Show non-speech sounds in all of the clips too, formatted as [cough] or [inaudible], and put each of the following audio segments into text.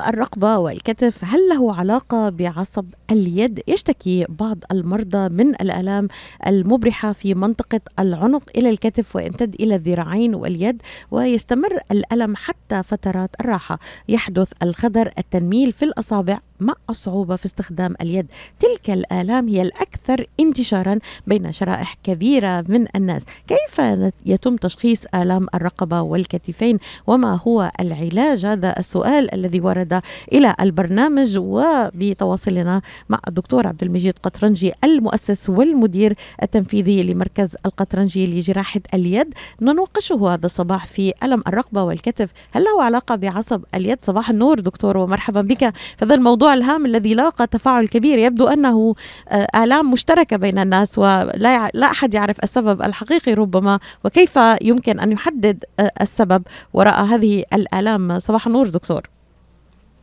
الرقبة والكتف هل له علاقة بعصب اليد؟ يشتكي بعض المرضى من الآلام المبرحة في منطقة العنق إلى الكتف ويمتد إلى الذراعين واليد ويستمر الألم حتى فترات الراحة يحدث الخدر التنميل في الأصابع مع الصعوبة في استخدام اليد. تلك الآلام هي الأكثر انتشارا بين شرائح كبيرة من الناس. كيف يتم تشخيص آلام الرقبة والكتفين؟ وما هو العلاج؟ هذا السؤال الذي ورد إلى البرنامج وبتواصلنا مع الدكتور عبد المجيد قطرنجي المؤسس والمدير التنفيذي لمركز القطرنجي لجراحة اليد. نناقشه هذا الصباح في ألم الرقبة والكتف. هل له علاقة بعصب اليد؟ صباح النور دكتور ومرحبا بك هذا الموضوع. الهام الذي لاقى تفاعل كبير. يبدو أنه آه، آلام مشتركة بين الناس ولا لا أحد يعرف السبب الحقيقي ربما. وكيف يمكن أن يحدد آه، السبب وراء هذه الآلام؟ صباح النور دكتور.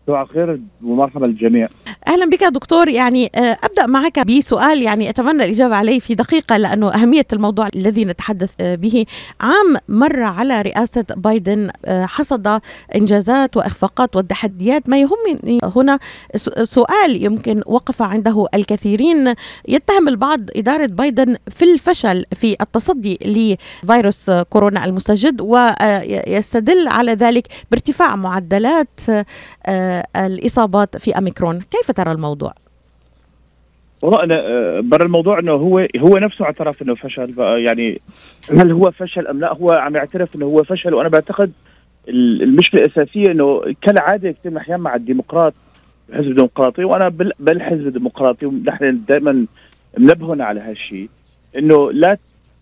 صباح الخير ومرحبا للجميع أهلا بك دكتور. يعني آه، أبدأ معك بسؤال يعني أتمنى الإجابة عليه في دقيقة لأنه أهمية الموضوع الذي نتحدث آه، به. عام مر على رئاسة بايدن آه، حصد إنجازات وإخفاقات والتحديات. ما يهمني هنا سؤال يمكن وقف عنده الكثيرين. يتهم البعض إدارة بايدن في الفشل في التصدي لفيروس كورونا المستجد ويستدل على ذلك بارتفاع معدلات الإصابات في اميكرون كيف ترى الموضوع؟ والله أنا آه، برا الموضوع إنه هو هو نفسه اعترف إنه فشل. يعني هل هو فشل أم لا؟ هو عم يعترف إنه هو فشل. وأنا بعتقد المشكلة الأساسية إنه كالعادة كثير أحيانا مع الديمقراط الحزب الديمقراطي. وأنا بالحزب الديمقراطي ونحن دائما منبهون على هالشيء إنه لا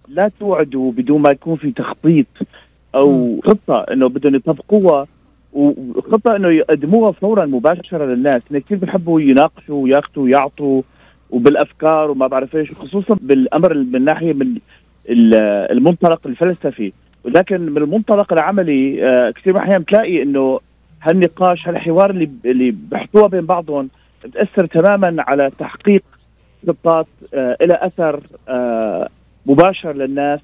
لا توعدوا بدون ما يكون في تخطيط أو خطة إنه بدهم يطبقوها. وخطه إنه يقدموها فورا مباشرة للناس، هن كثير بحبوا يناقشوا وياخذوا ويعطوا وبالأفكار وما بعرف إيش خصوصا بالأمر من ناحية من المنطلق الفلسفي، ولكن من المنطلق العملي آه، كثير أحيانا بتلاقي إنه هالنقاش هالحوار اللي اللي بحثوها بين بعضهم بتاثر تماما على تحقيق خطات آه، إلى أثر آه، مباشر للناس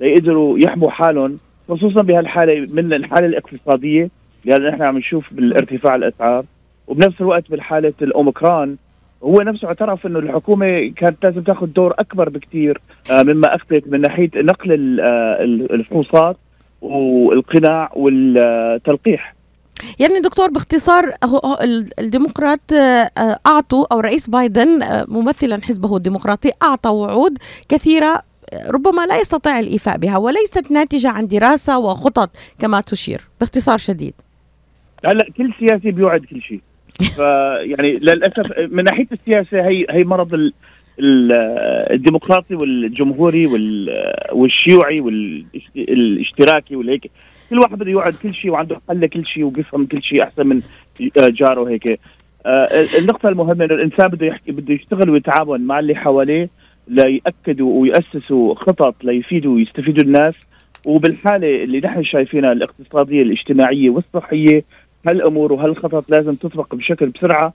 ليقدروا يحموا حالهم خصوصا بهالحالة من الحالة الاقتصادية. لأن إحنا عم نشوف بالارتفاع الأسعار وبنفس الوقت بالحالة الأوميكرون هو نفسه اعترف إنه الحكومة كانت لازم تاخذ دور أكبر بكثير آه، مما أخذت من ناحية نقل آه، الفحوصات والقناع والتلقيح. يعني دكتور باختصار الديمقراط آه، أعطوا أو رئيس بايدن ممثلا حزبه الديمقراطي أعطى وعود كثيرة ربما لا يستطيع الإيفاء بها وليست ناتجة عن دراسة وخطط كما تشير باختصار شديد. هلا كل سياسي بيوعد كل شيء. [laughs] فيعني للأسف من ناحية السياسة هي هي مرض ال الديمقراطي والجمهوري والشيوعي والاشتراكي والهيك. كل واحد بده يوعد كل شيء وعنده حل لكل شيء وبيفهم كل شيء أحسن من جاره هيك. آه، النقطة المهمة إنه الإنسان بده يحكي بده يشتغل ويتعاون مع اللي حواليه ليأكدوا ويأسسوا خطط ليفيدوا ويستفيدوا الناس. وبالحالة اللي نحن شايفينها الإقتصادية الاجتماعية والصحية هالأمور وهالخطط لازم تطبق بشكل بسرعة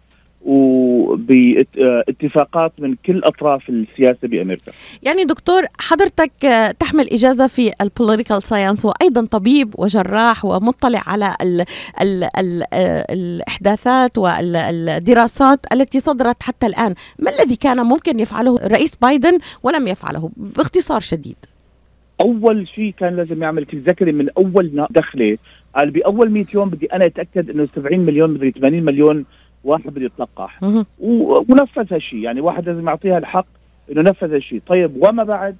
وباتفاقات من كل أطراف السياسة بأمريكا. يعني دكتور حضرتك تحمل إجازة في ال political science وأيضا طبيب وجراح ومطلع على ال ال ال الإحداثات والدراسات التي صدرت حتى الآن، ما الذي كان ممكن يفعله الرئيس بايدن ولم يفعله باختصار شديد؟ أول شيء كان لازم يعمل تتذكري من أول دخله قال بأول 100 يوم بدي أنا أتأكد إنه 70 مليون مدري 80 مليون واحد بده يتلقح. ونفذ هالشيء يعني واحد لازم يعطيها الحق إنه نفذ هالشيء طيب وما بعد؟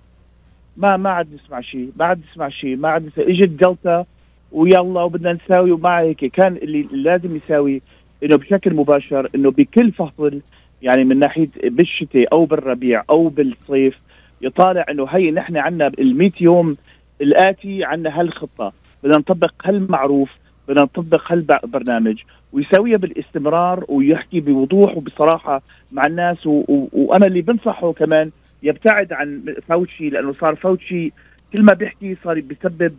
ما ما عاد نسمع شيء ما عاد نسمع شيء ما عاد إجت دلتا ويلا وبدنا نساوي وما هيك. كان اللي لازم يساوي إنه بشكل مباشر إنه بكل فصل يعني من ناحية بالشتاء أو بالربيع أو بالصيف يطالع إنه هي نحن عندنا ال 100 يوم الآتي عندنا هالخطة. بدنا نطبق هالمعروف بدنا نطبق هالبرنامج. ويساويها بالاستمرار ويحكي بوضوح وبصراحة مع الناس. و... و... وأنا اللي بنصحه كمان يبتعد عن فوتشي لأنه صار فوتشي كل ما بيحكي صار بيسبب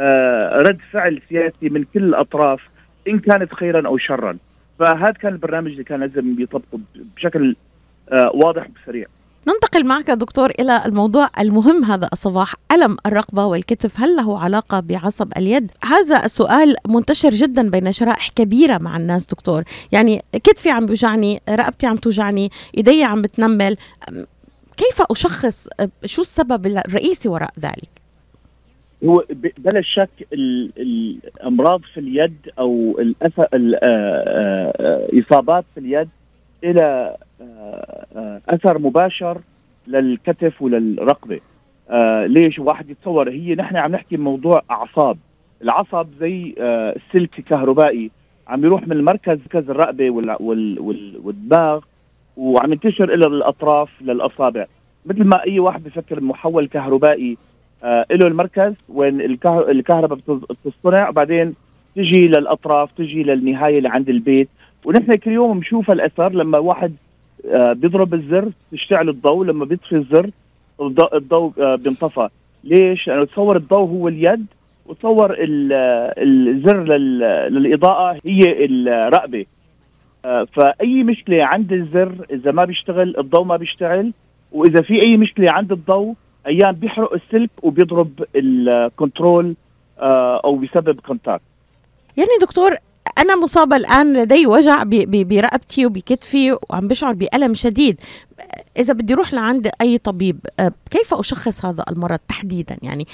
آه رد فعل سياسي من كل الأطراف إن كانت خيرا أو شرا. فهذا كان البرنامج اللي كان لازم يطبقه بشكل آه واضح وسريع. ننتقل معك دكتور إلى الموضوع المهم هذا الصباح ألم الرقبة والكتف هل له علاقة بعصب اليد؟ هذا السؤال منتشر جدا بين شرائح كبيرة مع الناس دكتور يعني كتفي عم بيوجعني رقبتي عم توجعني إيدي عم بتنمل كيف أشخص شو السبب الرئيسي وراء ذلك؟ هو بلا شك الأمراض في اليد أو الاصابات في اليد إلى أثر مباشر للكتف وللرقبة. آه ليش واحد يتصور؟ هي نحن عم نحكي موضوع أعصاب. العصب زي آه السلك الكهربائي. عم يروح من المركز مركز الرقبه وال وال وال والدماغ وعم ينتشر إلى الأطراف للأصابع. مثل ما أي واحد بفكر محول كهربائي آه له المركز وين الكهرباء بتصطنع وبعدين تجي للأطراف تجي للنهاية اللي عند البيت. ونحن كل يوم بنشوف الاثر لما واحد آه بيضرب الزر تشتعل الضوء لما بيطفي الزر الضوء آه بينطفى. ليش؟ لأنه تصور الضوء هو اليد وتصور الزر للإضاءة هي الرقبة. آه فأي مشكلة عند الزر إذا ما بيشتغل الضوء ما بيشتغل وإذا في أي مشكلة عند الضوء أيام بيحرق السلك وبيضرب ال control آه أو بيسبب contact يعني دكتور أنا مصابة الآن لدي وجع برقبتي وبكتفي وعم بشعر بألم شديد. إذا بدي أروح لعند أي طبيب آه، كيف أشخص هذا المرض تحديدا؟ يعني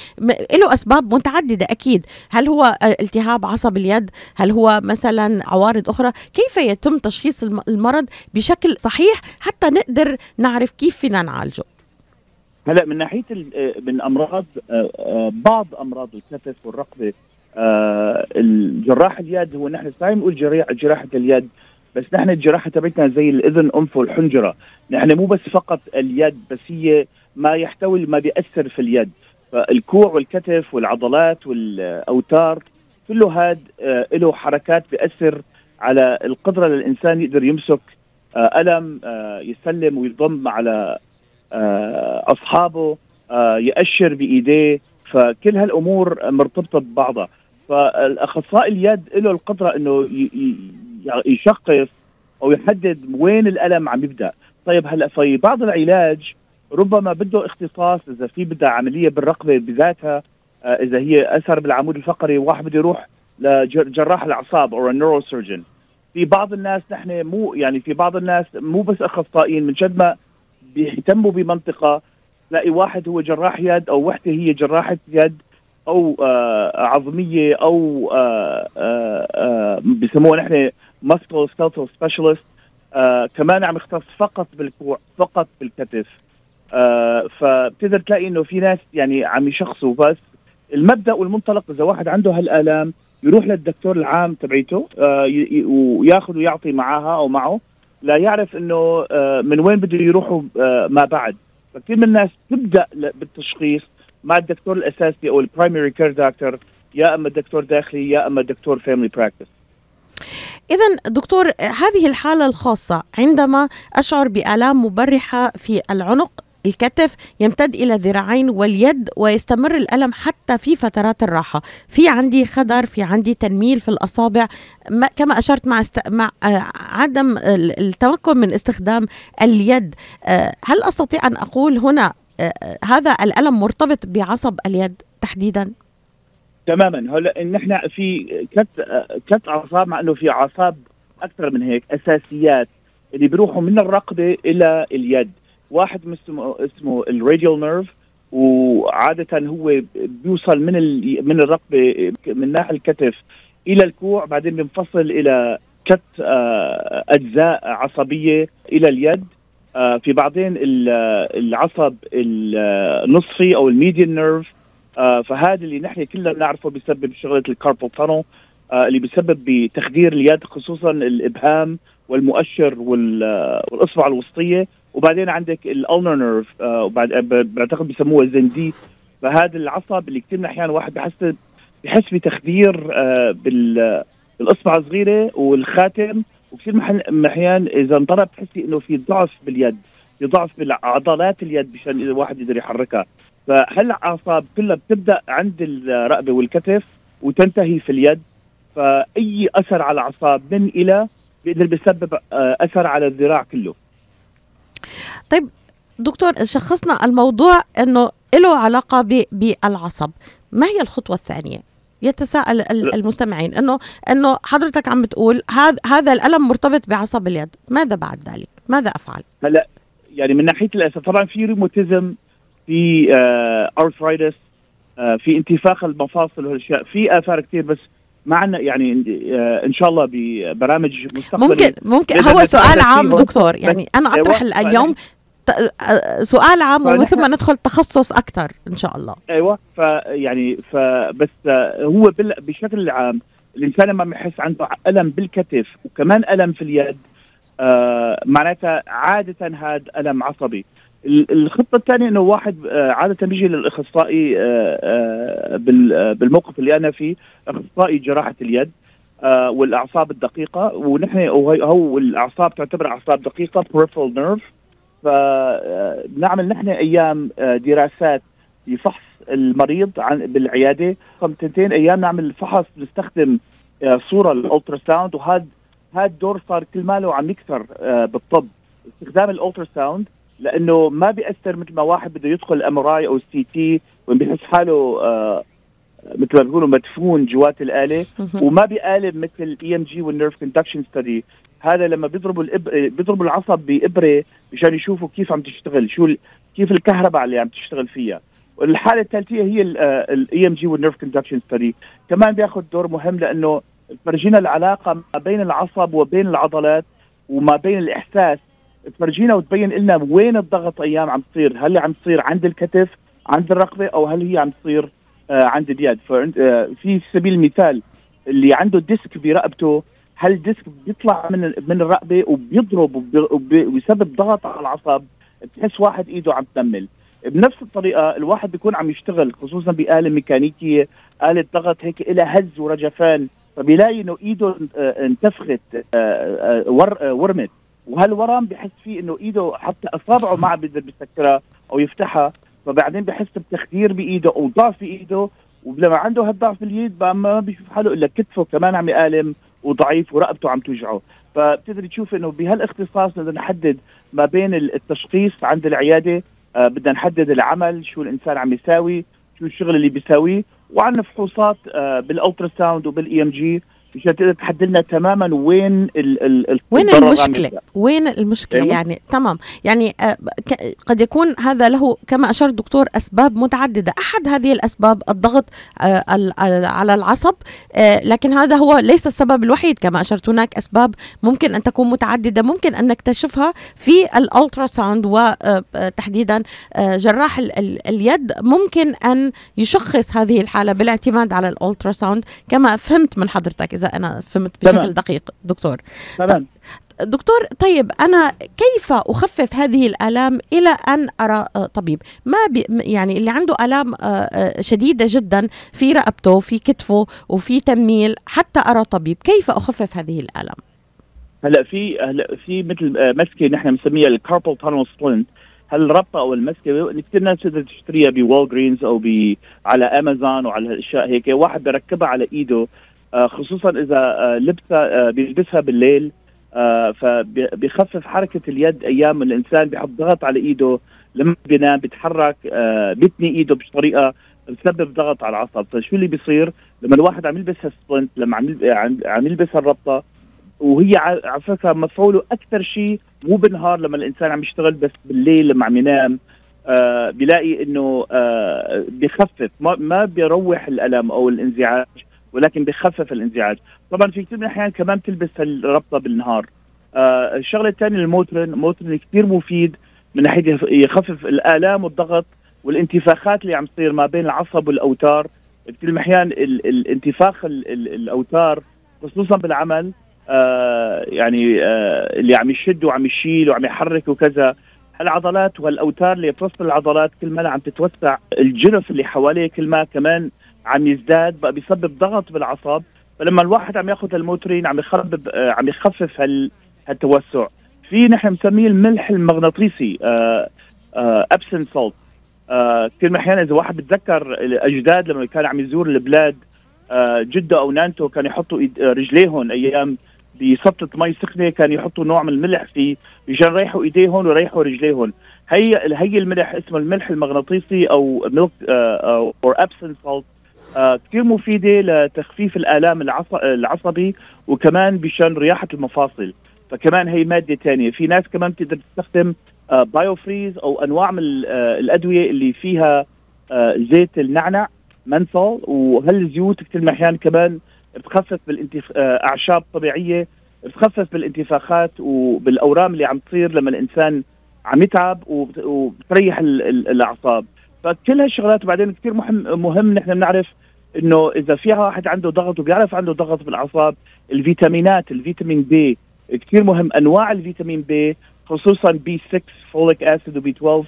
له أسباب متعددة أكيد. هل هو آه، التهاب عصب اليد؟ هل هو مثلا عوارض أخرى؟ كيف يتم تشخيص المرض بشكل صحيح حتى نقدر نعرف كيف فينا نعالجه؟ هلا من ناحية آه، من أمراض بعض أمراض الكتف والرقبة آه الجراح اليد هو نحن دائما نقول جراحة اليد بس نحن الجراحة تبعتنا زي الإذن أنف والحنجرة. نحن مو بس فقط اليد بس هي ما يحتوي ما بيأثر في اليد. فالكوع والكتف والعضلات والأوتار كله هاد آه له حركات بيأثر على القدرة للانسان يقدر يمسك آه ألم يسلم ويضم على أصحابه يأشر بإيديه. فكل هالأمور مرتبطة ببعضها. فالأخصائي اليد له القدرة إنه يشخص أو يحدد وين الألم عم يبدأ. طيب هلأ في بعض العلاج ربما بده اختصاص إذا في بدها عملية بالرقبة بذاتها آه، إذا هي أثر بالعمود الفقري واحد بده يروح لجراح الأعصاب أو ال neurosurgeon في بعض الناس نحن مو يعني في بعض الناس مو بس أخصائيين من شد ما بيهتموا بمنطقة تلاقي واحد هو جراح يد أو وحدة هي جراحة يد أو آه عظمية أو آه آه, بسموها نحن musculoskeletal specialist كمان عم يختص فقط بالكوع فقط بالكتف. فبتقدر تلاقي إنه في ناس يعني عم يشخصوا بس المبدأ والمنطلق إذا واحد عنده هالآلام يروح للدكتور العام تبعيته وياخذ ويعطي معاها أو معه. لا يعرف إنه من وين بده يروحوا ما بعد. فكثير من الناس تبدا بالتشخيص مع الدكتور الاساسي أو ال primary care doctor يا أما دكتور داخلي يا أما دكتور family practice إذا دكتور هذه الحالة الخاصة عندما أشعر بآلام مبرحة في العنق الكتف يمتد إلى الذراعين واليد ويستمر الألم حتى في فترات الراحة. في عندي خدر في عندي تنميل في الأصابع كما أشرت مع, است... مع آه، عدم التمكن من استخدام اليد. آه، هل أستطيع أن أقول هنا هذا الألم مرتبط بعصب اليد تحديدا؟ تماما. هلا نحن في كت كت أعصاب مع إنه في أعصاب أكثر من هيك أساسيات اللي بيروحوا من الرقبة إلى اليد. واحد اسمه اسمه ال radial nerve وعادة هو بيوصل من من الرقبة من ناحية الكتف إلى الكوع بعدين بينفصل إلى كت آه، أجزاء عصبية إلى اليد. في بعضين العصب النصفي أو ال median nerve آه، فهذا اللي نحن كلنا بنعرفه بيسبب شغلة ال carpal tunnel آه، اللي بيسبب بتخدير اليد خصوصا الإبهام والمؤشر والإصبع الوسطية. وبعدين عندك ال ulnar nerve وبعد بعتقد بيسموه زندي فهذا العصب اللي كثير من الأحيان واحد بحس بحس بتخدير بالإصبع الصغيرة والخاتم. وكثير من الاحيان إذا انضرب تحسي إنه في ضعف باليد في ضعف بعضلات اليد مشان الواحد يقدر يحركها. فهالاعصاب كلها بتبدأ عند الرقبة والكتف وتنتهي في اليد؟ فأي أثر على الأعصاب من إلى بيقدر بيسبب آه، أثر على الذراع كله. طيب دكتور شخصنا الموضوع إنه له علاقة بالعصب. ما هي الخطوة الثانية؟ يتساءل المستمعين انه إنه حضرتك عم بتقول هذا هذا الألم مرتبط بعصب اليد. ماذا بعد ذلك؟ ماذا أفعل؟ هلا يعني من ناحية الأسباب طبعا في rheumatism في arthritis آه, آه في انتفاخ المفاصل والاشياء في آثار كثير بس معنا يعني آه إن شاء الله ببرامج مستقبلية. ممكن ممكن هو سؤال عام دكتور. يعني أنا أطرح اليوم سؤال عام ومن ثم ندخل تخصص أكثر إن شاء الله. أيوه فيعني فبس هو بشكل عام الإنسان لما بيحس عنده ألم بالكتف وكمان ألم في اليد آه معناتها عادة هذا ألم عصبي. الخطة الثانية إنه واحد آه عادة بيجي للأخصائي آه آه بالموقف اللي أنا فيه أخصائي جراحة اليد آه والأعصاب الدقيقة ونحن هو الأعصاب تعتبر أعصاب دقيقة peripheral nerve. فنعمل نحن أيام آه، دراسات لفحص المريض عن بالعيادة. تنتين أيام نعمل فحص نستخدم آه، صورة ال ultrasound وهذا هذا الدور صار كل ماله عم يكثر آه، بالطب. استخدام ال ultrasound لأنه ما بيأثر مثل ما واحد بده يدخل MRI أو CT وبيحس حاله مثل ما بيقولوا مدفون جوات الآلة. وما بيآلم مثل ال EMG وال nerve conduction study هذا لما بيضربوا. بيضربوا العصب بإبرة مشان يشوفوا كيف عم تشتغل شو. كيف الكهرباء اللي عم تشتغل فيها والحاله الثالثية هي ال EMG وال nerve conduction study كمان بياخذ دور مهم لأنه تفرجينا العلاقة ما بين العصب وبين العضلات وما بين الإحساس تفرجينا وتبين لنا وين الضغط أيام عم تصير هل عم تصير عند الكتف عند الرقبة أو هل هي عم تصير آه عند اليد ففي سبيل المثال اللي عنده ديسك برقبته هل الديسك بيطلع من من الرقبة وبيضرب وبيسبب ضغط على العصب بتحس واحد إيده عم تنمل. بنفس الطريقة الواحد بيكون عم يشتغل خصوصا بآلة ميكانيكية آلة ضغط هيك لها هز ورجفان فبيلاقي إنه إيده انتفخت آه، آه، ورمت. وهالورم بحس فيه إنه إيده حتى أصابعه ما عم بيقدر بيسكرها أو يفتحها. فبعدين بحس بتخدير بإيده أو ضعف بايده ولما عنده هالضعف باليد ما بيشوف حاله إلا كتفه كمان عم يآلم. وضعيف ورقبته عم توجعه. فبتقدر تشوف إنه بهالاختصاص بدنا نحدد ما بين التشخيص عند العيادة آه بدنا نحدد العمل شو الإنسان عم يساوي شو الشغل اللي بيساويه وعندنا فحوصات آه بال ultrasound وبال EMG مشان تقدر تحدد لنا تماما وين ال ال وين المشكلة؟ وين المشكلة. يعني تمام. يعني آه قد يكون هذا له كما أشار الدكتور أسباب متعددة. أحد هذه الأسباب الضغط آه على العصب آه لكن هذا هو ليس السبب الوحيد. كما أشرت هناك أسباب ممكن أن تكون متعددة ممكن أن نكتشفها في ال ultrasound وتحديدا جراح اليد. ممكن أن يشخص هذه الحالة بالاعتماد على ال ultrasound كما فهمت من حضرتك إذا أنا فهمت بشكل تمام. دقيق دكتور. تمام. دكتور طيب أنا كيف أخفف هذه الألام إلى أن أرى آه، طبيب؟ ما بي يعني اللي عنده ألام آه، آه، شديدة جدا في رقبته في كتفه وفي تنميل حتى أرى طبيب كيف أخفف هذه الألام؟ هلا في هلا في مثل مسكة نحن بنسميها ال carpal tunnel splint هالربطه أو المسكة كثير ناس تقدر تشتريها ب Walgreens أو ب على أمازون وعلى الاشياء هيك واحد بركبها على إيده خصوصا إذا آه، لبسها آه، بيلبسها بالليل فبيخفف حركة اليد أيام الإنسان بيحط ضغط على إيده لما بينام بيتحرك بيتني إيده بطريقة بتسبب ضغط على العصب فشو اللي بيصير؟ لما الواحد عم يلبس السبلنت لما عم عم يلبس الربطة وهي على فكرة مفعوله أكثر شيء مو بالنهار لما الإنسان عم يشتغل بس بالليل لما عم ينام آه بيلاقي إنه آه بخفف ما, ما بيروح الألم أو الانزعاج. ولكن بخفف الانزعاج. طبعا في كثير من الأحيان كمان تلبس الربطة بالنهار. آه الشغلة الثانية الموترن الموترن كثير مفيد من ناحية يخفف الآلام والضغط والانتفاخات اللي عم تصير ما بين العصب والأوتار. كثير من الأحيان الانتفاخ الأوتار خصوصا بالعمل آه يعني آه اللي عم يشد وعم يشيل وعم يحرك وكذا. العضلات والأوتار اللي بتوصل العضلات كل ما عم تتوسع الجرف اللي حواليه كل ما كمان عم يزداد بقى بيسبب ضغط بالأعصاب. فلما الواحد عم ياخذ ال Motrin عم يخفف آه عم يخفف هال هالتوسع. في نحن بنسميه الملح المغناطيسي Epsom آه salt آه كثير من الأحيان إذا واحد بتذكر الأجداد لما كان عم يزور البلاد جدة أو نانتو كانوا يحطوا رجليهم أيام بسطل مي سخنة كانوا يحطوا نوع من الملح فيه مشان يريحوا إيديهم ويريحوا رجليهم. هي هي الملح اسمه الملح المغناطيسي أو ميلك أو Epsom salt كثير مفيدة لتخفيف الآلام العص- العصبي وكمان بشأن رياحة المفاصل. فكمان هي مادة ثانية في ناس كمان بتقدر تستخدم بايو فريز أو أنواع من آه، الأدوية اللي فيها آه، زيت النعنع منثول وهالزيوت كثير من الأحيان كمان بتخفف بالانتف... آه، أعشاب طبيعية بتخفف بالانتفاخات وبالأورام اللي عم تصير لما الإنسان عم يتعب وبت... وبتريح ال... ال... الأعصاب. فكل هالشغلات وبعدين كثير مهم مهم نحن بنعرف إنه إذا في واحد عنده ضغط وبيعرف عنده ضغط بالأعصاب الفيتامينات الفيتامين B كثير مهم أنواع الفيتامين B خصوصا B 6 folic acid و B 12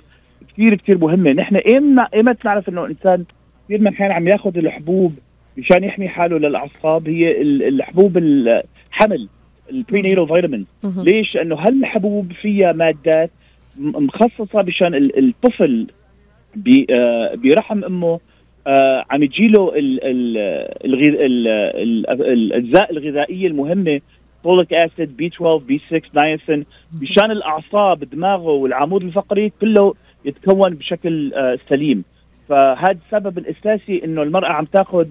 كثير كثير مهمة نحن ايمتى ايمتى نعرف إنه الانسان كثير من الأحيان عم ياخذ الحبوب مشان يحمي حاله للأعصاب هي ال- الحبوب الحمل ال prenatal vitamin. ليش؟ لأنه هالحبوب فيها مادات مخصصة مشان ال- الطفل ب- آه، برحم أمه عم تجيله الأجزاء الغذائية المهمة folic acid B 12 B 6 نايسين مشان الأعصاب دماغه والعمود الفقري كله يتكون بشكل آه، سليم. فهذا السبب الأساسي إنه المرأة عم تاخذ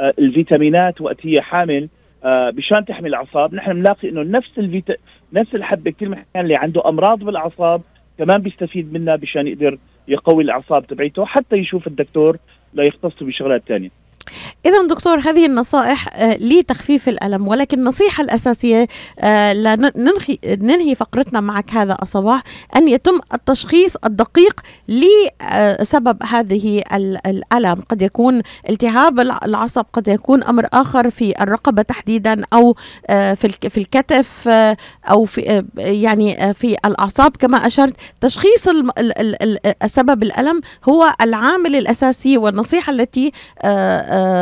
آه، الفيتامينات وقت هي حامل آه، مشان تحمي الأعصاب. نحن بنلاقي إنه نفس الفيتا نفس الحبة كثير من اللي عنده أمراض بالأعصاب كمان بيستفيد منها مشان يقدر يقوي الأعصاب تبعيته حتى يشوف الدكتور ليختص بشغلات ثانية. إذا دكتور هذه النصائح آه، لتخفيف الألم ولكن النصيحة الأساسية آه، لننهي ننهي فقرتنا معك هذا الصباح أن يتم التشخيص الدقيق لسبب هذه ال- الألم. قد يكون التهاب الع- العصب قد يكون أمر آخر في الرقبة تحديدا أو آه، في الك- في الكتف آه، أو في آه، يعني آه، في الأعصاب. كما أشرت تشخيص سبب الألم هو العامل الأساسي والنصيحة التي آه،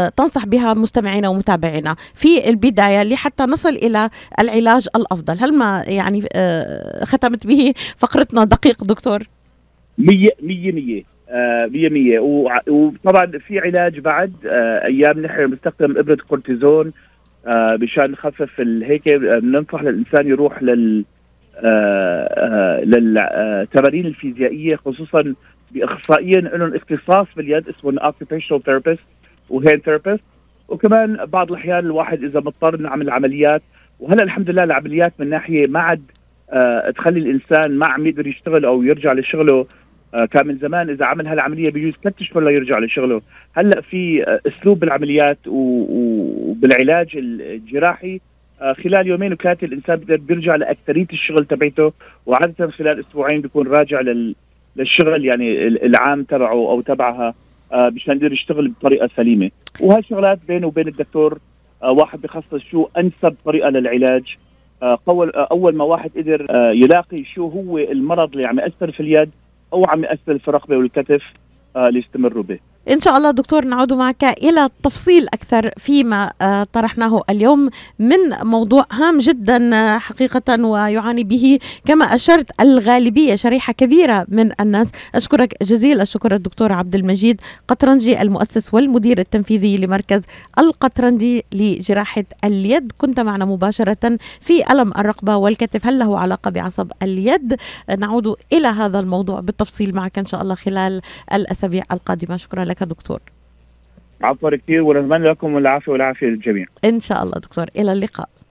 آه، تنصح بها مستمعينا ومتابعينا. في البداية لحتى نصل إلى العلاج الأفضل. هل ما يعني آه، ختمت به فقرتنا دقيق دكتور؟ مية مية مية. آه، مية مية. وطبعا في علاج بعد. آه، أيام نحن بنستخدم إبرة كورتيزون. مشان نخفف هيك بننصح للإنسان يروح لل للتمارين الفيزيائية خصوصا بإخصائيين لهم اختصاص باليد. اسمه occupational therapist و hand therapist. وكمان بعض الأحيان الواحد إذا مضطر نعمل عمليات وهلا الحمد لله العمليات من ناحية ما عاد آه، تخلي الإنسان ما عم يقدر يشتغل أو يرجع لشغله آه، كان من زمان إذا عمل هالعملية بيجوز ثلاث اشهر ليرجع لشغله. هلا في آه، أسلوب بالعمليات وبالعلاج الجراحي آه، خلال يومين وثلاثة الإنسان بيقدر بيرجع لأكثرية الشغل تبعته وعادة خلال أسبوعين بيكون راجع لل للشغل يعني ال- العام تبعه أو تبعها. مشان يقدر يشتغل بطريقة سليمة. وهالشغلات بينه وبين الدكتور آه، واحد بخصص شو أنسب طريقة للعلاج. آه، اول آه، ما واحد قدر آه، يلاقي شو هو المرض اللي عم يأثر في اليد أو عم يأثر في الرقبه والكتف آه، ليستمروا به. إن شاء الله دكتور نعود معك إلى التفصيل أكثر فيما آه، طرحناه اليوم من موضوع هام جدا آه، حقيقة ويعاني به كما أشرت الغالبية شريحة كبيرة من الناس. أشكرك جزيل الشكر الدكتور عبد المجيد قطرنجي المؤسس والمدير التنفيذي لمركز القطرنجي لجراحة اليد. كنت معنا مباشرة في ألم الرقبة والكتف. هل له علاقة بعصب اليد؟ نعود إلى هذا الموضوع بالتفصيل معك إن شاء الله خلال الأسابيع القادمة. شكرا لك. دكتور. عفوا كثير ونتمنى لكم العافية والعافية للجميع. إن شاء الله دكتور. إلى اللقاء.